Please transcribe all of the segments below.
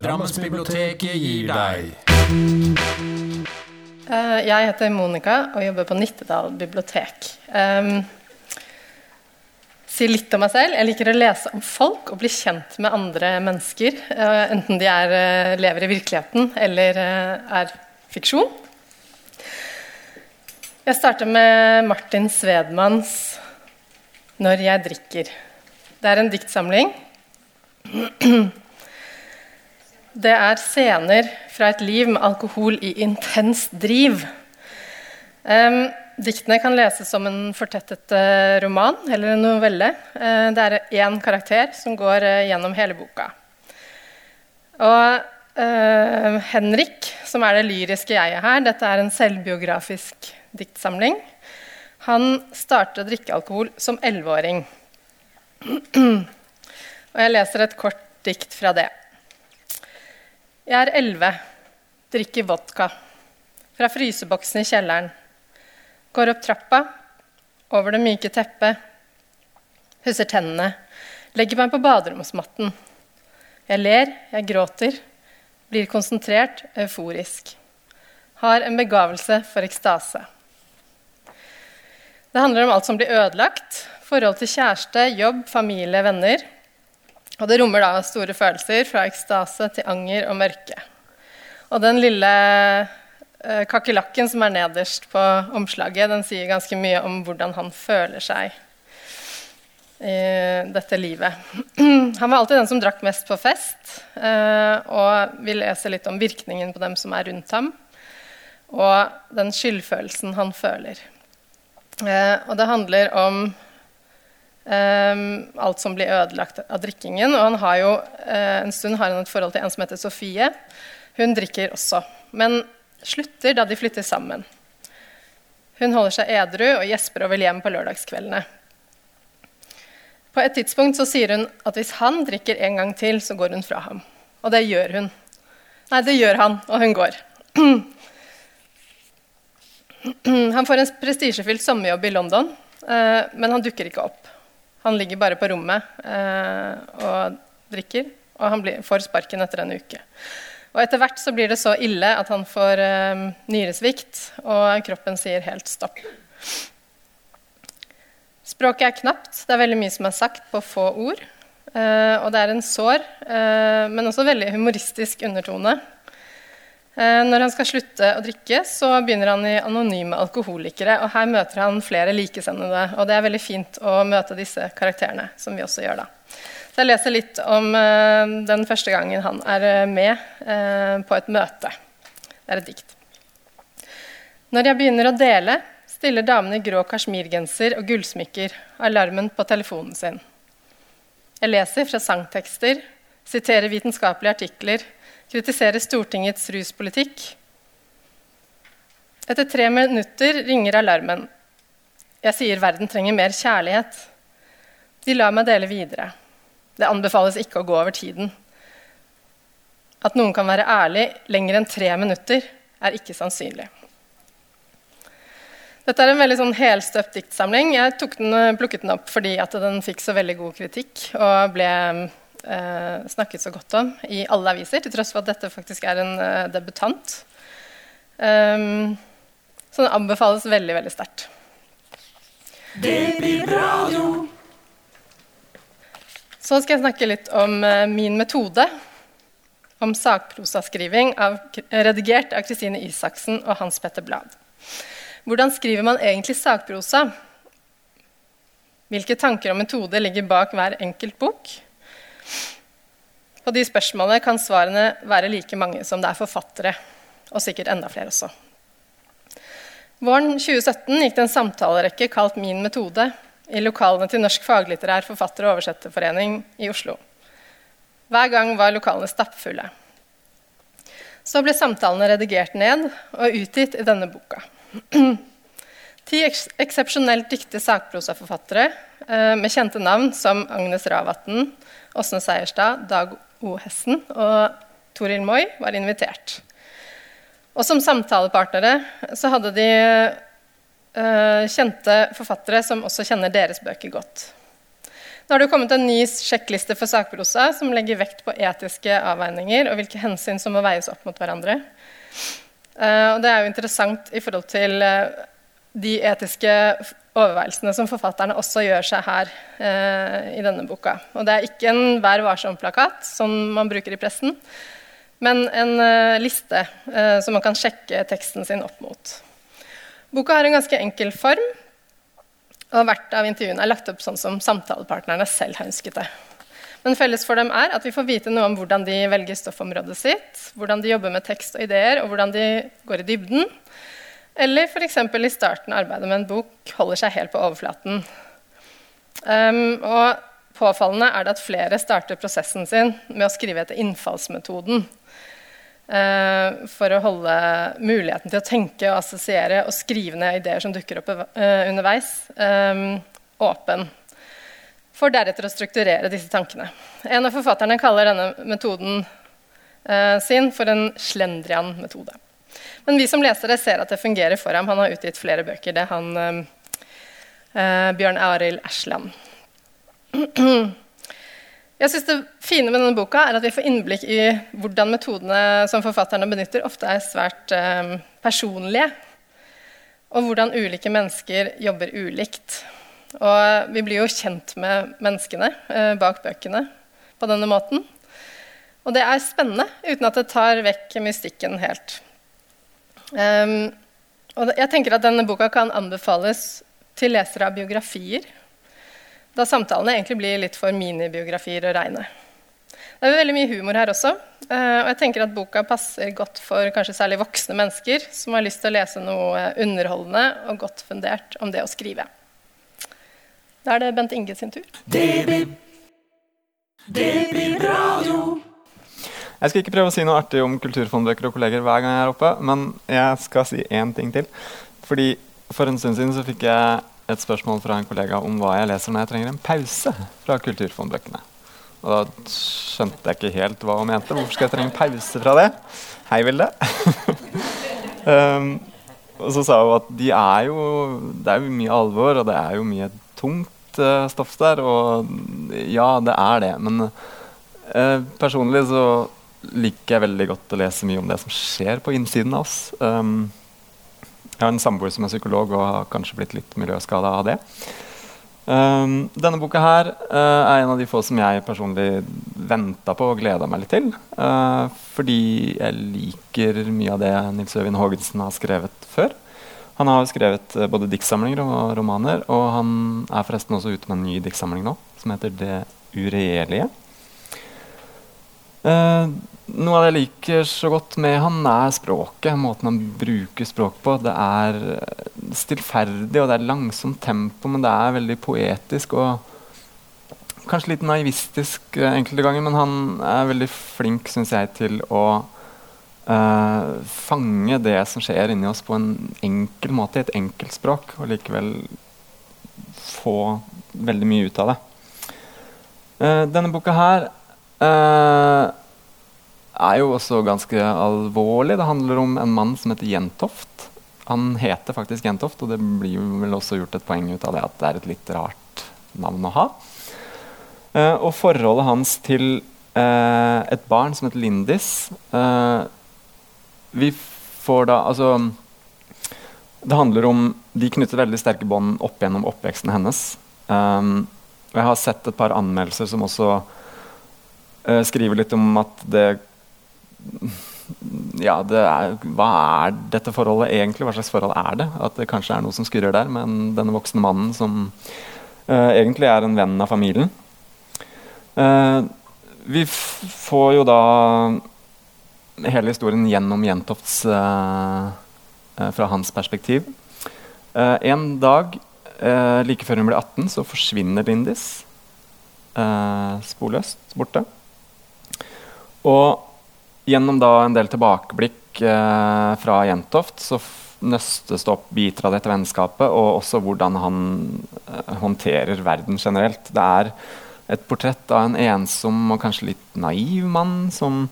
Drammensbiblioteket gir deg Eh, Jeg heter Monica og jobber på Nittedal bibliotek. Um, si litt om meg selv. Jeg liker å lese om folk og bli kjent med andre mennesker. Uh, enten de er, uh, lever i virkeligheten eller uh, er fiksjon. Jeg starter med Martin Svedmanns 'Når jeg drikker'. Det er en diktsamling. Det er scener fra et liv med alkohol i intens driv. Um, diktene kan leses som en fortettet eh, roman eller en novelle. Uh, det er én karakter som går uh, gjennom hele boka. Og Henrik, som er det lyriske jeget her, dette er en selvbiografisk diktsamling. Han startet å drikke alkohol som elleveåring. Og jeg leser et kort dikt fra det. Jeg er elleve, drikker vodka fra fryseboksen i kjelleren. Går opp trappa, over det myke teppet, pusser tennene, legger meg på baderomsmatten. Jeg ler, jeg gråter, blir konsentrert, euforisk. Har en begavelse for ekstase. Det handler om alt som blir ødelagt. Forhold til kjæreste, jobb, familie, venner. Og det rommer da store følelser, fra ekstase til anger og mørke. Og den lille eh, kakerlakken som er nederst på omslaget, den sier ganske mye om hvordan han føler seg i dette livet. Han var alltid den som drakk mest på fest, eh, og vi leser litt om virkningen på dem som er rundt ham, og den skyldfølelsen han føler. Eh, og det handler om Um, alt som blir ødelagt av drikkingen. Og han har jo, uh, en stund har han et forhold til en som heter Sofie. Hun drikker også, men slutter da de flytter sammen. Hun holder seg edru og gjesper vil hjem på lørdagskveldene. På et tidspunkt så sier hun at hvis han drikker en gang til, så går hun fra ham. Og det gjør hun. Nei, det gjør han, og hun går. Han får en prestisjefylt sommerjobb i London, uh, men han dukker ikke opp. Han ligger bare på rommet eh, og drikker, og han blir, får sparken etter en uke. Og Etter hvert så blir det så ille at han får eh, nyresvikt, og kroppen sier helt stopp. Språket er knapt. Det er veldig mye som er sagt på få ord. Eh, og det er en sår, eh, men også veldig humoristisk undertone. Eh, når han skal slutte å drikke, så begynner han i Anonyme alkoholikere. og Her møter han flere likesendede. og Det er veldig fint å møte disse karakterene. som vi også gjør da. Så Jeg leser litt om uh, den første gangen han er med uh, på et møte. Det er et dikt. Når jeg begynner å dele, stiller damene i grå kasjmirgenser og gullsmykker alarmen på telefonen sin. Jeg leser fra sangtekster, siterer vitenskapelige artikler, kritiserer Stortingets ruspolitikk. Etter tre minutter ringer alarmen. Jeg sier verden trenger mer kjærlighet. De lar meg dele videre. Det anbefales ikke å gå over tiden. At noen kan være ærlig lenger enn tre minutter, er ikke sannsynlig. Dette er en veldig sånn helstøpt diktsamling. Jeg den, plukket den opp fordi den fikk så veldig god kritikk og ble eh, snakket så godt om i alle aviser, til tross for at dette faktisk er en eh, debutant. Um, så den anbefales veldig, veldig sterkt. Det blir radio. Så skal jeg snakke litt om eh, min metode. Om sakprosaskriving av, redigert av Kristine Isaksen og Hans Petter Blad. Hvordan skriver man egentlig sakprosa? Hvilke tanker og metode ligger bak hver enkelt bok? På de spørsmålene kan svarene være like mange som det er forfattere, og sikkert enda flere også. Våren 2017 gikk det en samtalerekke kalt Min metode i lokalene til Norsk faglitterær forfatter- og oversetterforening i Oslo. Hver gang var lokalene stappfulle. Så ble samtalene redigert ned og utgitt i denne boka. Ti eks eksepsjonelt dyktige sakprosaforfattere eh, med kjente navn som Agnes Ravatn, Åsne Seierstad, Dag O. Hessen og Toril Moi var invitert. Og som samtalepartnere så hadde de uh, kjente forfattere som også kjenner deres bøker godt. Nå har det kommet en ny sjekkliste for sakprosa som legger vekt på etiske avveininger og hvilke hensyn som må veies opp mot hverandre. Uh, og det er jo interessant i forhold til uh, de etiske overveielsene som forfatterne også gjør seg her eh, i denne boka. Og det er ikke en Vær varsom-plakat som man bruker i pressen, men en liste som man kan sjekke teksten sin opp mot. Boka har en ganske enkel form, og hvert av intervjuene er lagt opp sånn som samtalepartnerne selv har ønsket det. Men felles for dem er at vi får vite noe om hvordan de velger stoffområdet sitt, hvordan de jobber med tekst og ideer, og hvordan de går i dybden. Eller f.eks. i starten arbeidet med en bok holder seg helt på overflaten. Um, og påfallende er det at flere starter prosessen sin med å skrive etter innfallsmetoden. Uh, for å holde muligheten til å tenke og assosiere og skrive ned ideer som dukker opp uh, underveis, um, åpen. For deretter å strukturere disse tankene. En av forfatterne kaller denne metoden sin for en slendrian-metode. Men vi som lesere ser at det fungerer for ham. Han har utgitt flere bøker. Det er han Bjørn Arild Ersland. Jeg synes Det fine med denne boka er at vi får innblikk i hvordan metodene som forfatterne benytter, ofte er svært eh, personlige. Og hvordan ulike mennesker jobber ulikt. Og vi blir jo kjent med menneskene eh, bak bøkene på denne måten. Og det er spennende, uten at det tar vekk mystikken helt. Um, og jeg tenker at denne boka kan anbefales til lesere av biografier da samtalene egentlig blir litt for minibiografier å regne. Det er veldig mye humor her også. Eh, og jeg tenker at boka passer godt for kanskje særlig voksne mennesker som har lyst til å lese noe underholdende og godt fundert om det å skrive. Da er det Bent Inge sin tur. Debi. Debi radio. Jeg skal ikke prøve å si noe artig om kulturfondbøker og kolleger hver gang jeg er oppe, men jeg skal si én ting til. Fordi For en stund siden så fikk jeg et spørsmål fra en kollega om hva jeg leser når jeg trenger en pause fra kulturfondbøkene. Og da skjønte jeg ikke helt hva hun mente. Hvorfor skal jeg trenge pause fra det? Hei, Vilde. um, og så sa hun at de er jo, det er jo mye alvor, og det er jo mye tungt uh, stoff der. Og ja, det er det. Men uh, personlig så liker jeg veldig godt å lese mye om det som skjer på innsiden av oss. Um, jeg har en samboer som er psykolog og har kanskje blitt litt miljøskada av det. Um, denne boka her uh, er en av de få som jeg personlig venta på og gleda meg litt til. Uh, fordi jeg liker mye av det Nils Øyvind Haagensen har skrevet før. Han har skrevet uh, både diktsamlinger og romaner, og han er forresten også ute med en ny diktsamling nå, som heter 'Det uregjerlige'. Uh, noe av det jeg liker så godt med han, er språket. Måten han bruker språk på. Det er eh, stillferdig, og det er langsomt tempo, men det er veldig poetisk. og Kanskje litt naivistisk uh, enkelte ganger, men han er veldig flink synes jeg, til å uh, fange det som skjer inni oss, på en enkel måte, i et enkelt språk, og likevel få veldig mye ut av det. Uh, denne boka her er jo også ganske alvorlig. Det handler om en mann som heter Jentoft. Han heter faktisk Jentoft, og det blir jo vel også gjort et poeng ut av det at det er et litt rart navn å ha. Uh, og forholdet hans til uh, et barn som heter Lindis uh, Vi får da Altså Det handler om De knytter veldig sterke bånd opp gjennom oppveksten hennes. Um, og jeg har sett et par anmeldelser som også skriver litt om at det ja, er, hva er dette forholdet egentlig? Hva slags forhold er det? At det kanskje er noe som skurrer der, men denne voksne mannen som uh, egentlig er en venn av familien. Uh, vi får jo da hele historien gjennom Jentofts uh, fra hans perspektiv. en dag like før hun blir 18, så forsvinner Lindis sporløst borte. Og Gjennom da en del tilbakeblikk eh, fra Jentoft så nøstes det opp biter av dette vennskapet, og også hvordan han eh, håndterer verden generelt. Det er et portrett av en ensom og kanskje litt naiv mann som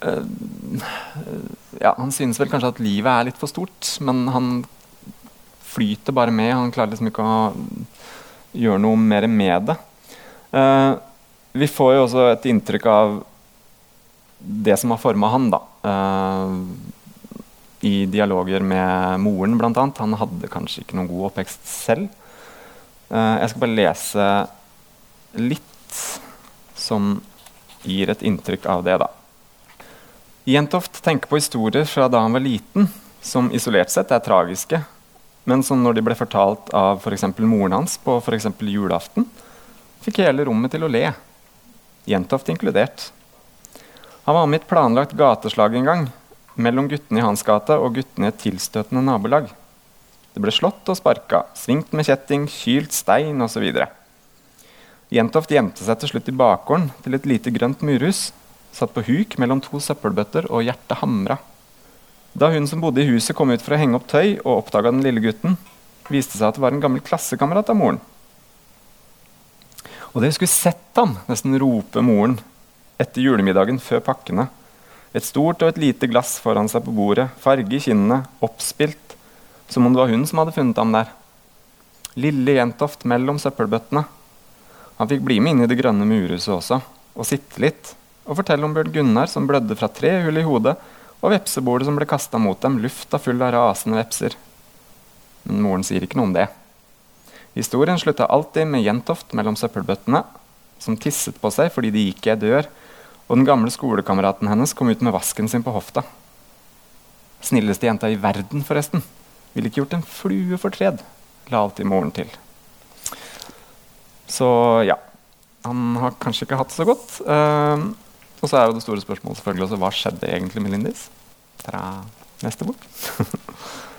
eh, ja, Han synes vel kanskje at livet er litt for stort, men han flyter bare med. Han klarer liksom ikke å gjøre noe mer med det. Uh, vi får jo også et inntrykk av det som har forma han, da. Uh, I dialoger med moren, bl.a. Han hadde kanskje ikke noen god oppvekst selv. Uh, jeg skal bare lese litt som gir et inntrykk av det, da. Jentoft tenker på historier fra da han var liten, som isolert sett er tragiske, men som når de ble fortalt av f.eks. moren hans på f.eks. julaften, fikk hele rommet til å le. Jentoft inkludert. Han var med i et planlagt gateslag en gang mellom guttene i hans gate og guttene i et tilstøtende nabolag. Det ble slått og sparka, svingt med kjetting, kylt stein osv. Jentoft gjemte seg til slutt i bakgården til et lite grønt murhus, satt på huk mellom to søppelbøtter og hjertet hamra. Da hun som bodde i huset kom ut for å henge opp tøy og oppdaga den lille gutten, viste seg at det var en gammel klassekamerat av moren. Og dere skulle sett ham nesten rope moren etter julemiddagen før pakkene. Et stort og et lite glass foran seg på bordet, farge i kinnene, oppspilt, som om det var hun som hadde funnet ham der. Lille Jentoft mellom søppelbøttene. Han fikk bli med inn i det grønne murhuset også, og sitte litt, og fortelle om Bjørn Gunnar som blødde fra tre hull i hodet og vepsebordet som ble kasta mot dem, lufta full av rasende vepser. Men moren sier ikke noe om det. Historien slutta alltid med Jentoft mellom søppelbøttene, som tisset på seg fordi de gikk i ei dør, og den gamle skolekameraten hennes kom ut med vasken sin på hofta. Snilleste jenta i verden, forresten. Ville ikke gjort en flue fortred, la alltid moren til. Så ja. Han har kanskje ikke hatt det så godt. Uh, og så er jo det store spørsmålet selvfølgelig også hva skjedde egentlig med Lindis? Fra neste bok.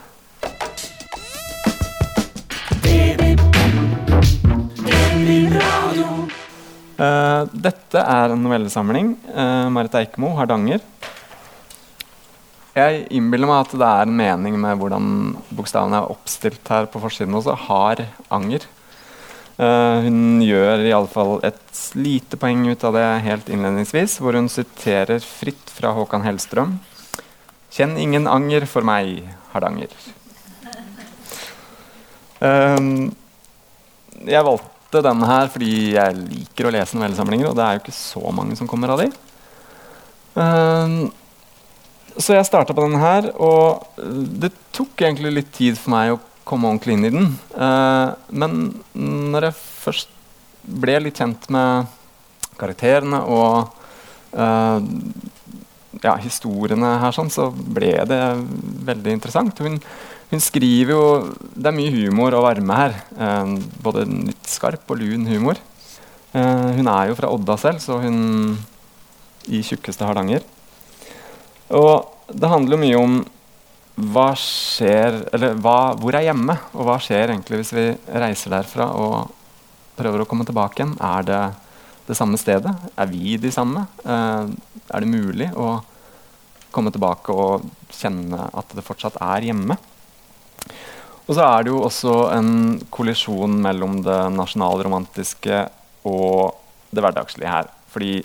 uh, dette er en novellesamling. Uh, Marit Eikemo, 'Hardanger'. Jeg innbiller meg at det er en mening med hvordan bokstavene er oppstilt her på forsiden også. Har anger. Uh, hun gjør iallfall et lite poeng ut av det helt innledningsvis, hvor hun siterer fritt fra Håkan Hellstrøm. Kjenn ingen anger for meg, Hardanger. Uh, jeg valgte denne her fordi jeg liker å lese novellesamlinger, og det er jo ikke så mange som kommer av de. Uh, så jeg starta på denne her, og det tok egentlig litt tid for meg å komme ordentlig inn i den. Uh, men når jeg først ble litt kjent med karakterene og uh, ja, historiene her, sånn, så ble det veldig interessant. Hun, hun, skriver jo Det er mye humor og varme her. Uh, både skarp og lun humor. hun er jo fra Odda selv, så hun i tjukkeste Hardanger. Og det handler mye om hva skjer Eller hva, hvor er hjemme? Og hva skjer egentlig hvis vi reiser derfra og prøver å komme tilbake igjen? Er det det samme stedet? Er vi de samme? Eh, er det mulig å komme tilbake og kjenne at det fortsatt er hjemme? Og så er det jo også en kollisjon mellom det nasjonalromantiske og det hverdagslige her. Fordi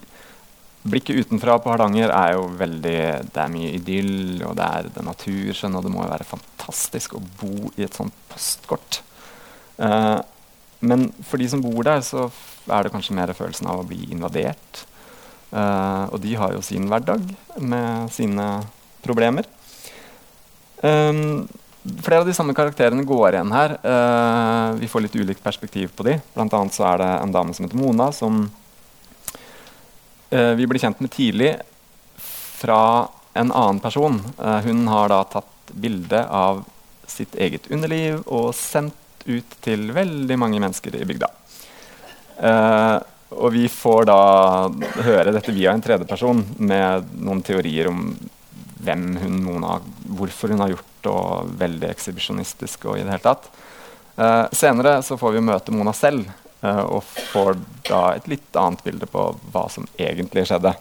Blikket utenfra på Hardanger er jo veldig Det er mye idyll, og det er det naturskjønne, og det må jo være fantastisk å bo i et sånt postkort. Eh, men for de som bor der, så er det kanskje mer følelsen av å bli invadert. Eh, og de har jo sin hverdag med sine problemer. Um, flere av de samme karakterene går igjen her. Uh, vi får litt ulikt perspektiv på de. Blant annet så er det en dame som heter Mona, som uh, vi blir kjent med tidlig fra en annen person. Uh, hun har da tatt bilde av sitt eget underliv og sendt ut til veldig mange mennesker i bygda. Og vi får da høre dette via en tredjeperson med noen teorier om hvem hun, Mona, hvorfor hun har gjort og veldig ekshibisjonistisk og i det hele tatt. Uh, senere så får vi møte Mona selv Uh, og får da et litt annet bilde på hva som egentlig skjedde.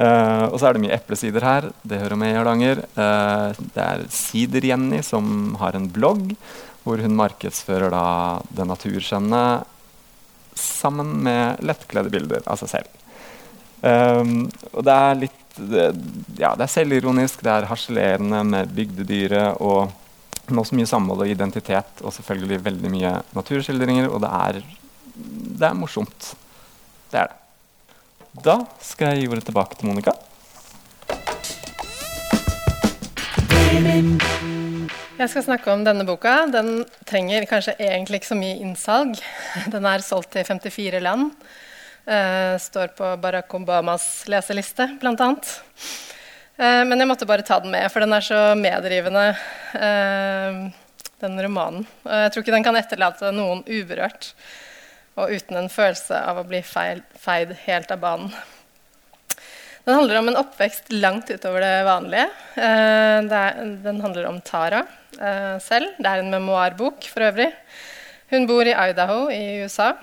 Uh, og så er det mye eplesider her. Det hører med i Hardanger. Uh, det er Sider-Jenny som har en blogg hvor hun markedsfører da det naturskjønne sammen med lettkledde bilder av seg selv. Um, og det er litt det, ja, det er selvironisk, det er harselerende med bygdedyret og men også mye samhold og identitet, og selvfølgelig veldig mye naturskildringer. Og det er, det er morsomt. Det er det. Da skal jeg gi ordet tilbake til Monica. Jeg skal snakke om denne boka. Den trenger kanskje egentlig ikke så mye innsalg. Den er solgt til 54 land. Uh, står på Barack Obamas leseliste, bl.a. Uh, men jeg måtte bare ta den med, for den er så medrivende, uh, den romanen. Og jeg tror ikke den kan etterlate noen uberørt og uten en følelse av å bli feil, feid helt av banen. Den handler om en oppvekst langt utover det vanlige. Eh, det er, den handler om Tara eh, selv. Det er en memoarbok for øvrig. Hun bor i Idaho i USA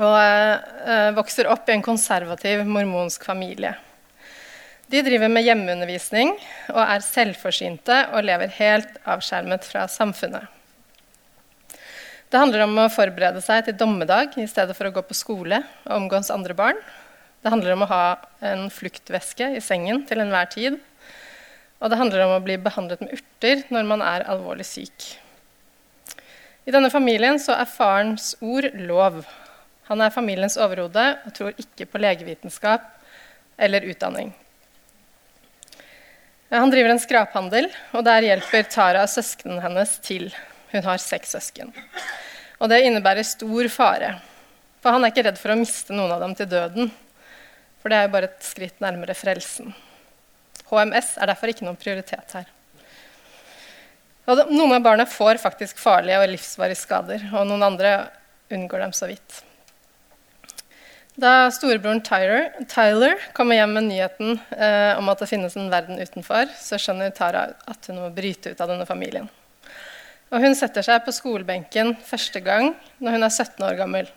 og eh, vokser opp i en konservativ mormonsk familie. De driver med hjemmeundervisning og er selvforsynte og lever helt avskjermet fra samfunnet. Det handler om å forberede seg til dommedag i stedet for å gå på skole og omgås andre barn. Det handler om å ha en fluktveske i sengen til enhver tid. Og det handler om å bli behandlet med urter når man er alvorlig syk. I denne familien så er farens ord lov. Han er familiens overhode og tror ikke på legevitenskap eller utdanning. Han driver en skraphandel, og der hjelper Tara søsknene hennes til. Hun har seks søsken. Og det innebærer stor fare. For han er ikke redd for å miste noen av dem til døden. For det er jo bare et skritt nærmere frelsen. HMS er derfor ikke noen prioritet her. Og noen av barna får faktisk farlige og livsvarige skader, og noen andre unngår dem så vidt. Da storebroren Tyler, Tyler kommer hjem med nyheten eh, om at det finnes en verden utenfor, så skjønner Tara at hun må bryte ut av denne familien. Og hun setter seg på skolebenken første gang når hun er 17 år gammel.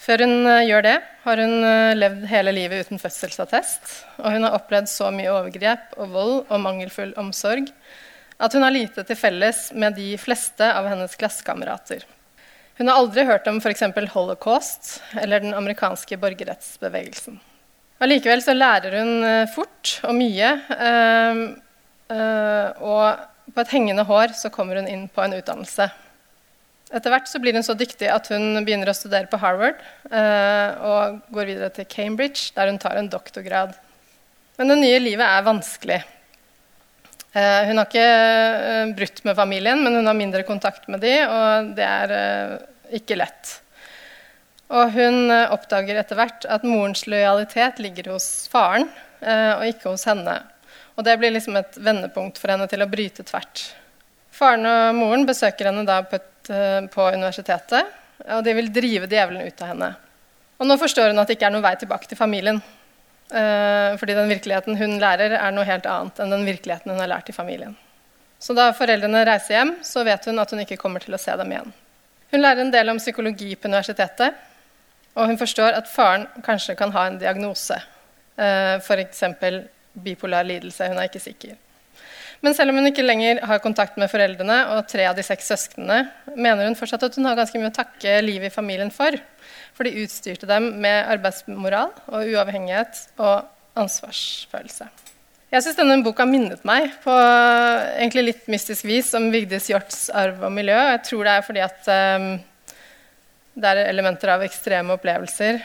Før hun uh, gjør det, har hun uh, levd hele livet uten fødselsattest. Og hun har opplevd så mye overgrep og vold og mangelfull omsorg at hun har lite til felles med de fleste av hennes klassekamerater. Hun har aldri hørt om f.eks. holocaust eller den amerikanske borgerrettsbevegelsen. Allikevel så lærer hun uh, fort og mye. og på et hengende hår så kommer hun inn på en utdannelse. Etter hvert så blir hun så dyktig at hun begynner å studere på Harvard eh, og går videre til Cambridge, der hun tar en doktorgrad. Men det nye livet er vanskelig. Eh, hun har ikke eh, brutt med familien, men hun har mindre kontakt med dem, og det er eh, ikke lett. Og hun oppdager etter hvert at morens lojalitet ligger hos faren og ikke hos henne. Og det blir liksom et vendepunkt for henne til å bryte tvert. Faren og moren besøker henne da på, et, på universitetet, og de vil drive djevelen ut av henne. Og nå forstår hun at det ikke er noen vei tilbake til familien. Uh, fordi den virkeligheten hun lærer, er noe helt annet enn den virkeligheten hun har lært i familien. Så da foreldrene reiser hjem, så vet hun at hun ikke kommer til å se dem igjen. Hun lærer en del om psykologi på universitetet, og hun forstår at faren kanskje kan ha en diagnose. Uh, F.eks bipolar lidelse. Hun er ikke sikker. Men selv om hun ikke lenger har kontakt med foreldrene og tre av de seks søsknene, mener hun fortsatt at hun har ganske mye å takke livet i familien for. For de utstyrte dem med arbeidsmoral og uavhengighet og ansvarsfølelse. Jeg syns denne boka minnet meg på egentlig litt mystisk vis om Vigdis Hjorts arv og miljø. Jeg tror det er fordi at um, det er elementer av ekstreme opplevelser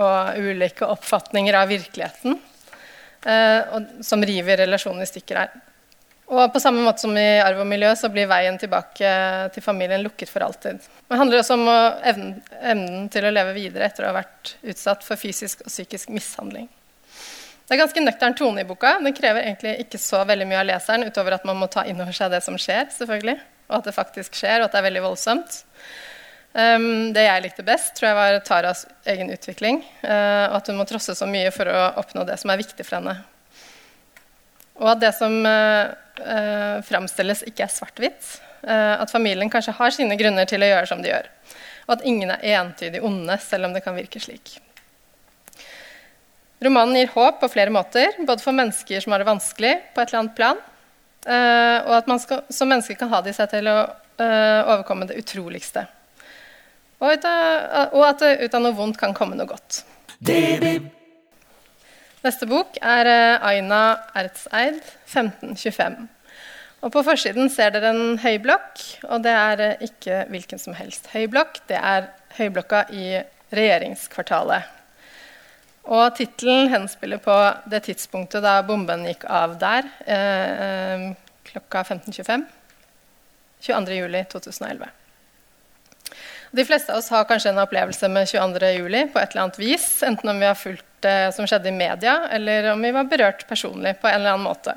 og ulike oppfatninger av virkeligheten uh, og, som river relasjonen i stykker her. Og på samme måte som i arv og miljø så blir veien tilbake til familien lukket for alltid. Det handler også om evnen, til å leve videre etter å ha vært utsatt for fysisk og psykisk mishandling. Det er ganske nøktern tone i boka. Den krever egentlig ikke så veldig mye av leseren, utover at man må ta inn over seg det som skjer, selvfølgelig, og at det faktisk skjer, og at det er veldig voldsomt. Um, det jeg likte best, tror jeg var Taras egen utvikling. Uh, og at hun må trosse så mye for å oppnå det som er viktig for henne. Og at det som uh, uh, framstilles, ikke er svart-hvitt. Eh, at familien kanskje har sine grunner til å gjøre som de gjør. Og at ingen er entydig onde, selv om det kan virke slik. Romanen gir håp på flere måter, både for mennesker som har det vanskelig på et eller annet plan, og at man skal, som mennesker kan ha det i seg til å overkomme det utroligste. Og, at ut av noe vondt kan komme noe godt. Neste bok er eh, Aina Ertseid, 1525. Og På forsiden ser dere en høyblokk, og det er eh, ikke hvilken som helst høyblokk. Det er Høyblokka i regjeringskvartalet. Og tittelen henspiller på det tidspunktet da bomben gikk av der, eh, klokka 15.25. 22.07.2011. De fleste av oss har kanskje en opplevelse med 22.07. på et eller annet vis. Enten om vi har fulgt som skjedde i media, eller om vi var berørt personlig på en eller annen måte.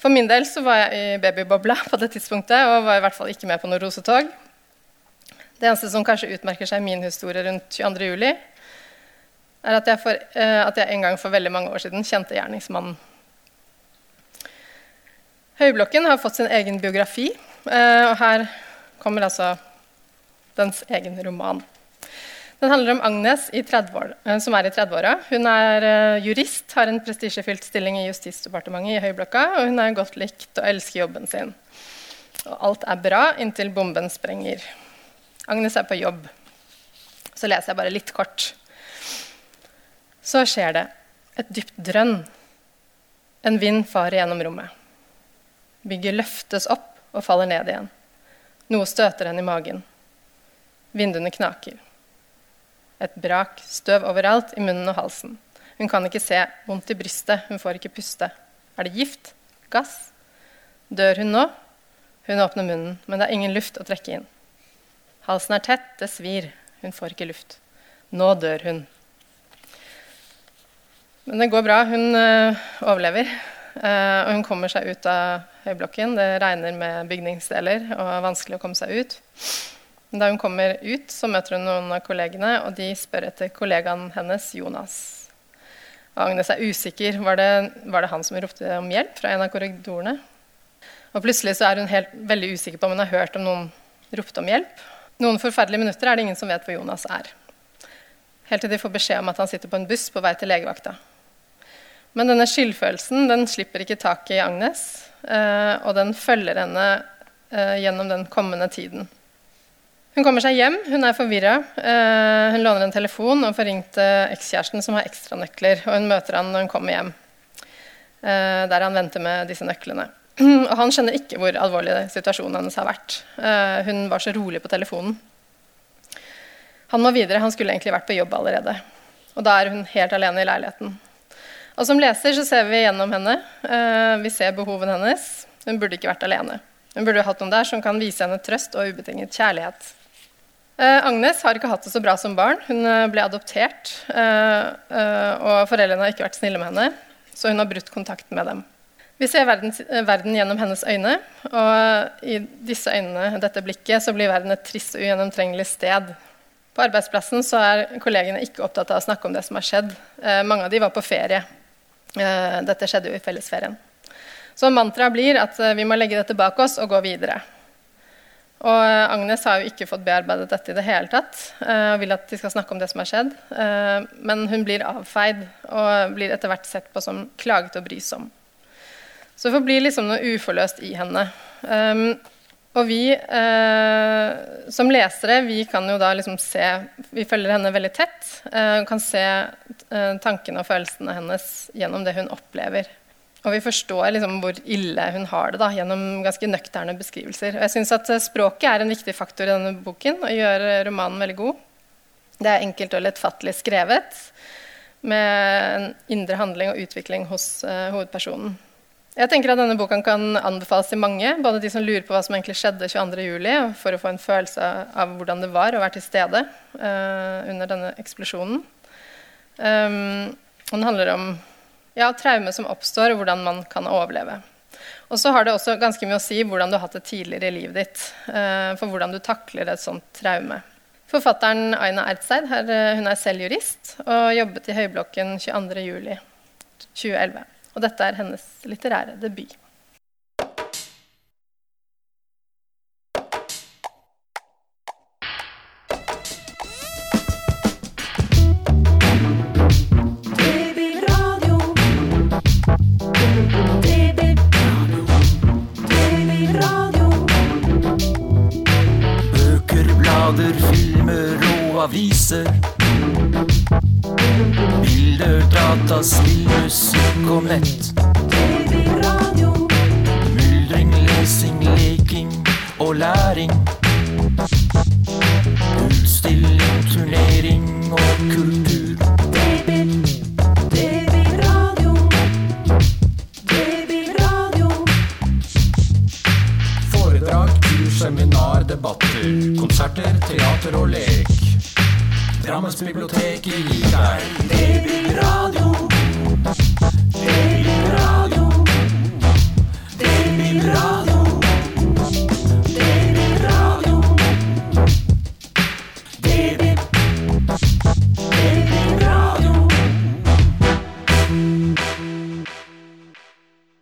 For min del så var jeg i babybobla på det tidspunktet og var i hvert fall ikke med på noe rosetog. Det eneste som kanskje utmerker seg i min historie rundt 22.07, er at jeg, for, eh, at jeg en gang for veldig mange år siden kjente gjerningsmannen. Høyblokken har fått sin egen biografi, eh, og her kommer altså dens egen roman. Den handler om Agnes 30 år, eh, som er i 30-åra. Hun er eh, jurist, har en prestisjefylt stilling i Justisdepartementet i Høyblokka, og hun er godt likt og elsker jobben sin. Og alt er bra inntil bomben sprenger. Agnes er på jobb. Så leser jeg bare litt kort. Så skjer det. Et dypt drønn. En vind farer gjennom rommet. Bygget løftes opp og faller ned igjen. Noe støter henne i magen. Vinduene knaker. Et brak, støv overalt, i munnen og halsen. Hun kan ikke se, vondt i brystet, hun får ikke puste. Er det gift? Gass? Dør hun nå? Hun åpner munnen, men det er ingen luft å trekke inn. Halsen er tett, det svir, hun får ikke luft. Nå dør hun. Men det går bra. Hun øh, overlever. Uh, og hun kommer seg ut av høyblokken. Det regner med bygningsdeler og er vanskelig å komme seg ut. Da hun kommer ut, så møter hun noen av kollegene, og de spør etter kollegaen hennes, Jonas. Og Agnes er usikker. Var det, var det han som ropte om hjelp fra en av korridorene? Og plutselig så er hun helt, veldig usikker på om hun har hørt om noen ropte om hjelp. Noen forferdelige minutter er det ingen som vet hvor Jonas er. Helt til de får beskjed om at han sitter på en buss på vei til legevakta. Men denne skyldfølelsen den slipper ikke taket i Agnes, eh, og den følger henne eh, gjennom den kommende tiden. Hun kommer seg hjem, hun er forvirra. Eh, hun låner en telefon og får ringt ekskjæresten, som har ekstranøkler. Og hun møter han når hun kommer hjem, der han venter med disse nøklene. Og han skjønner ikke hvor alvorlig situasjonen hennes har vært. Hun var så rolig på telefonen. Han må videre, han skulle egentlig vært på jobb allerede. Og da er hun helt alene i leiligheten. Og Som leser så ser vi gjennom henne. Eh, vi ser behovene hennes. Hun burde ikke vært alene. Hun burde hatt noen der som kan vise henne trøst og ubetinget kjærlighet. Eh, Agnes har ikke hatt det så bra som barn. Hun eh, ble adoptert, og foreldrene har ikke vært snille med henne, så hun har brutt kontakten med dem. Vi ser verden, verden, gjennom hennes øyne, og i disse øynene, dette blikket, så blir verden et trist og ugjennomtrengelig sted. På arbeidsplassen så er kollegene ikke opptatt av å snakke om det som har skjedd. mange av de var på ferie. Eh, dette skjedde jo i fellesferien. Så mantraet blir at eh, vi må legge dette bak oss og gå videre. Og eh, Agnes har jo ikke fått bearbeidet dette i det hele tatt. og vil at de skal snakke om det som har skjedd. Men hun blir avfeid og blir etter hvert sett på som klaget og brysom. Så det forblir liksom noe uforløst i henne. Og vi eh, som lesere vi kan jo da liksom se Vi følger henne veldig tett. Eh, kan se eh, tankene og følelsene hennes gjennom det hun opplever. Og vi forstår liksom hvor ille hun har det da, gjennom ganske nøkterne beskrivelser. Og jeg synes at eh, Språket er en viktig faktor i denne boken og gjør romanen veldig god. Det er enkelt og lettfattelig skrevet, med en indre handling og utvikling hos uh, hovedpersonen. Jeg tenker at denne boka kan anbefales til mange, både de som lurer på hva som egentlig skjedde 22.07., for å få en følelse av hvordan det var å være til stede uh, under denne eksplosjonen. Um, den handler om ja, traume som oppstår, og hvordan man kan overleve. Og så har det også ganske mye å si hvordan du har hatt det tidligere i livet ditt. Uh, for hvordan du takler et sånt traume. Forfatteren Aina Ertseid uh, hun er selv jurist og jobbet i Høyblokken 22.07.2011. Og dette er hennes litterære debut. aviser. Bilder, data, spill, musikk og nett. TV, radio. Myldring, lesing, leking og læring. Utstilling, turnering og kultur. TV, Seminar, debatter, konserter, teater og lek. Drammensbiblioteket gir deg Babyradio.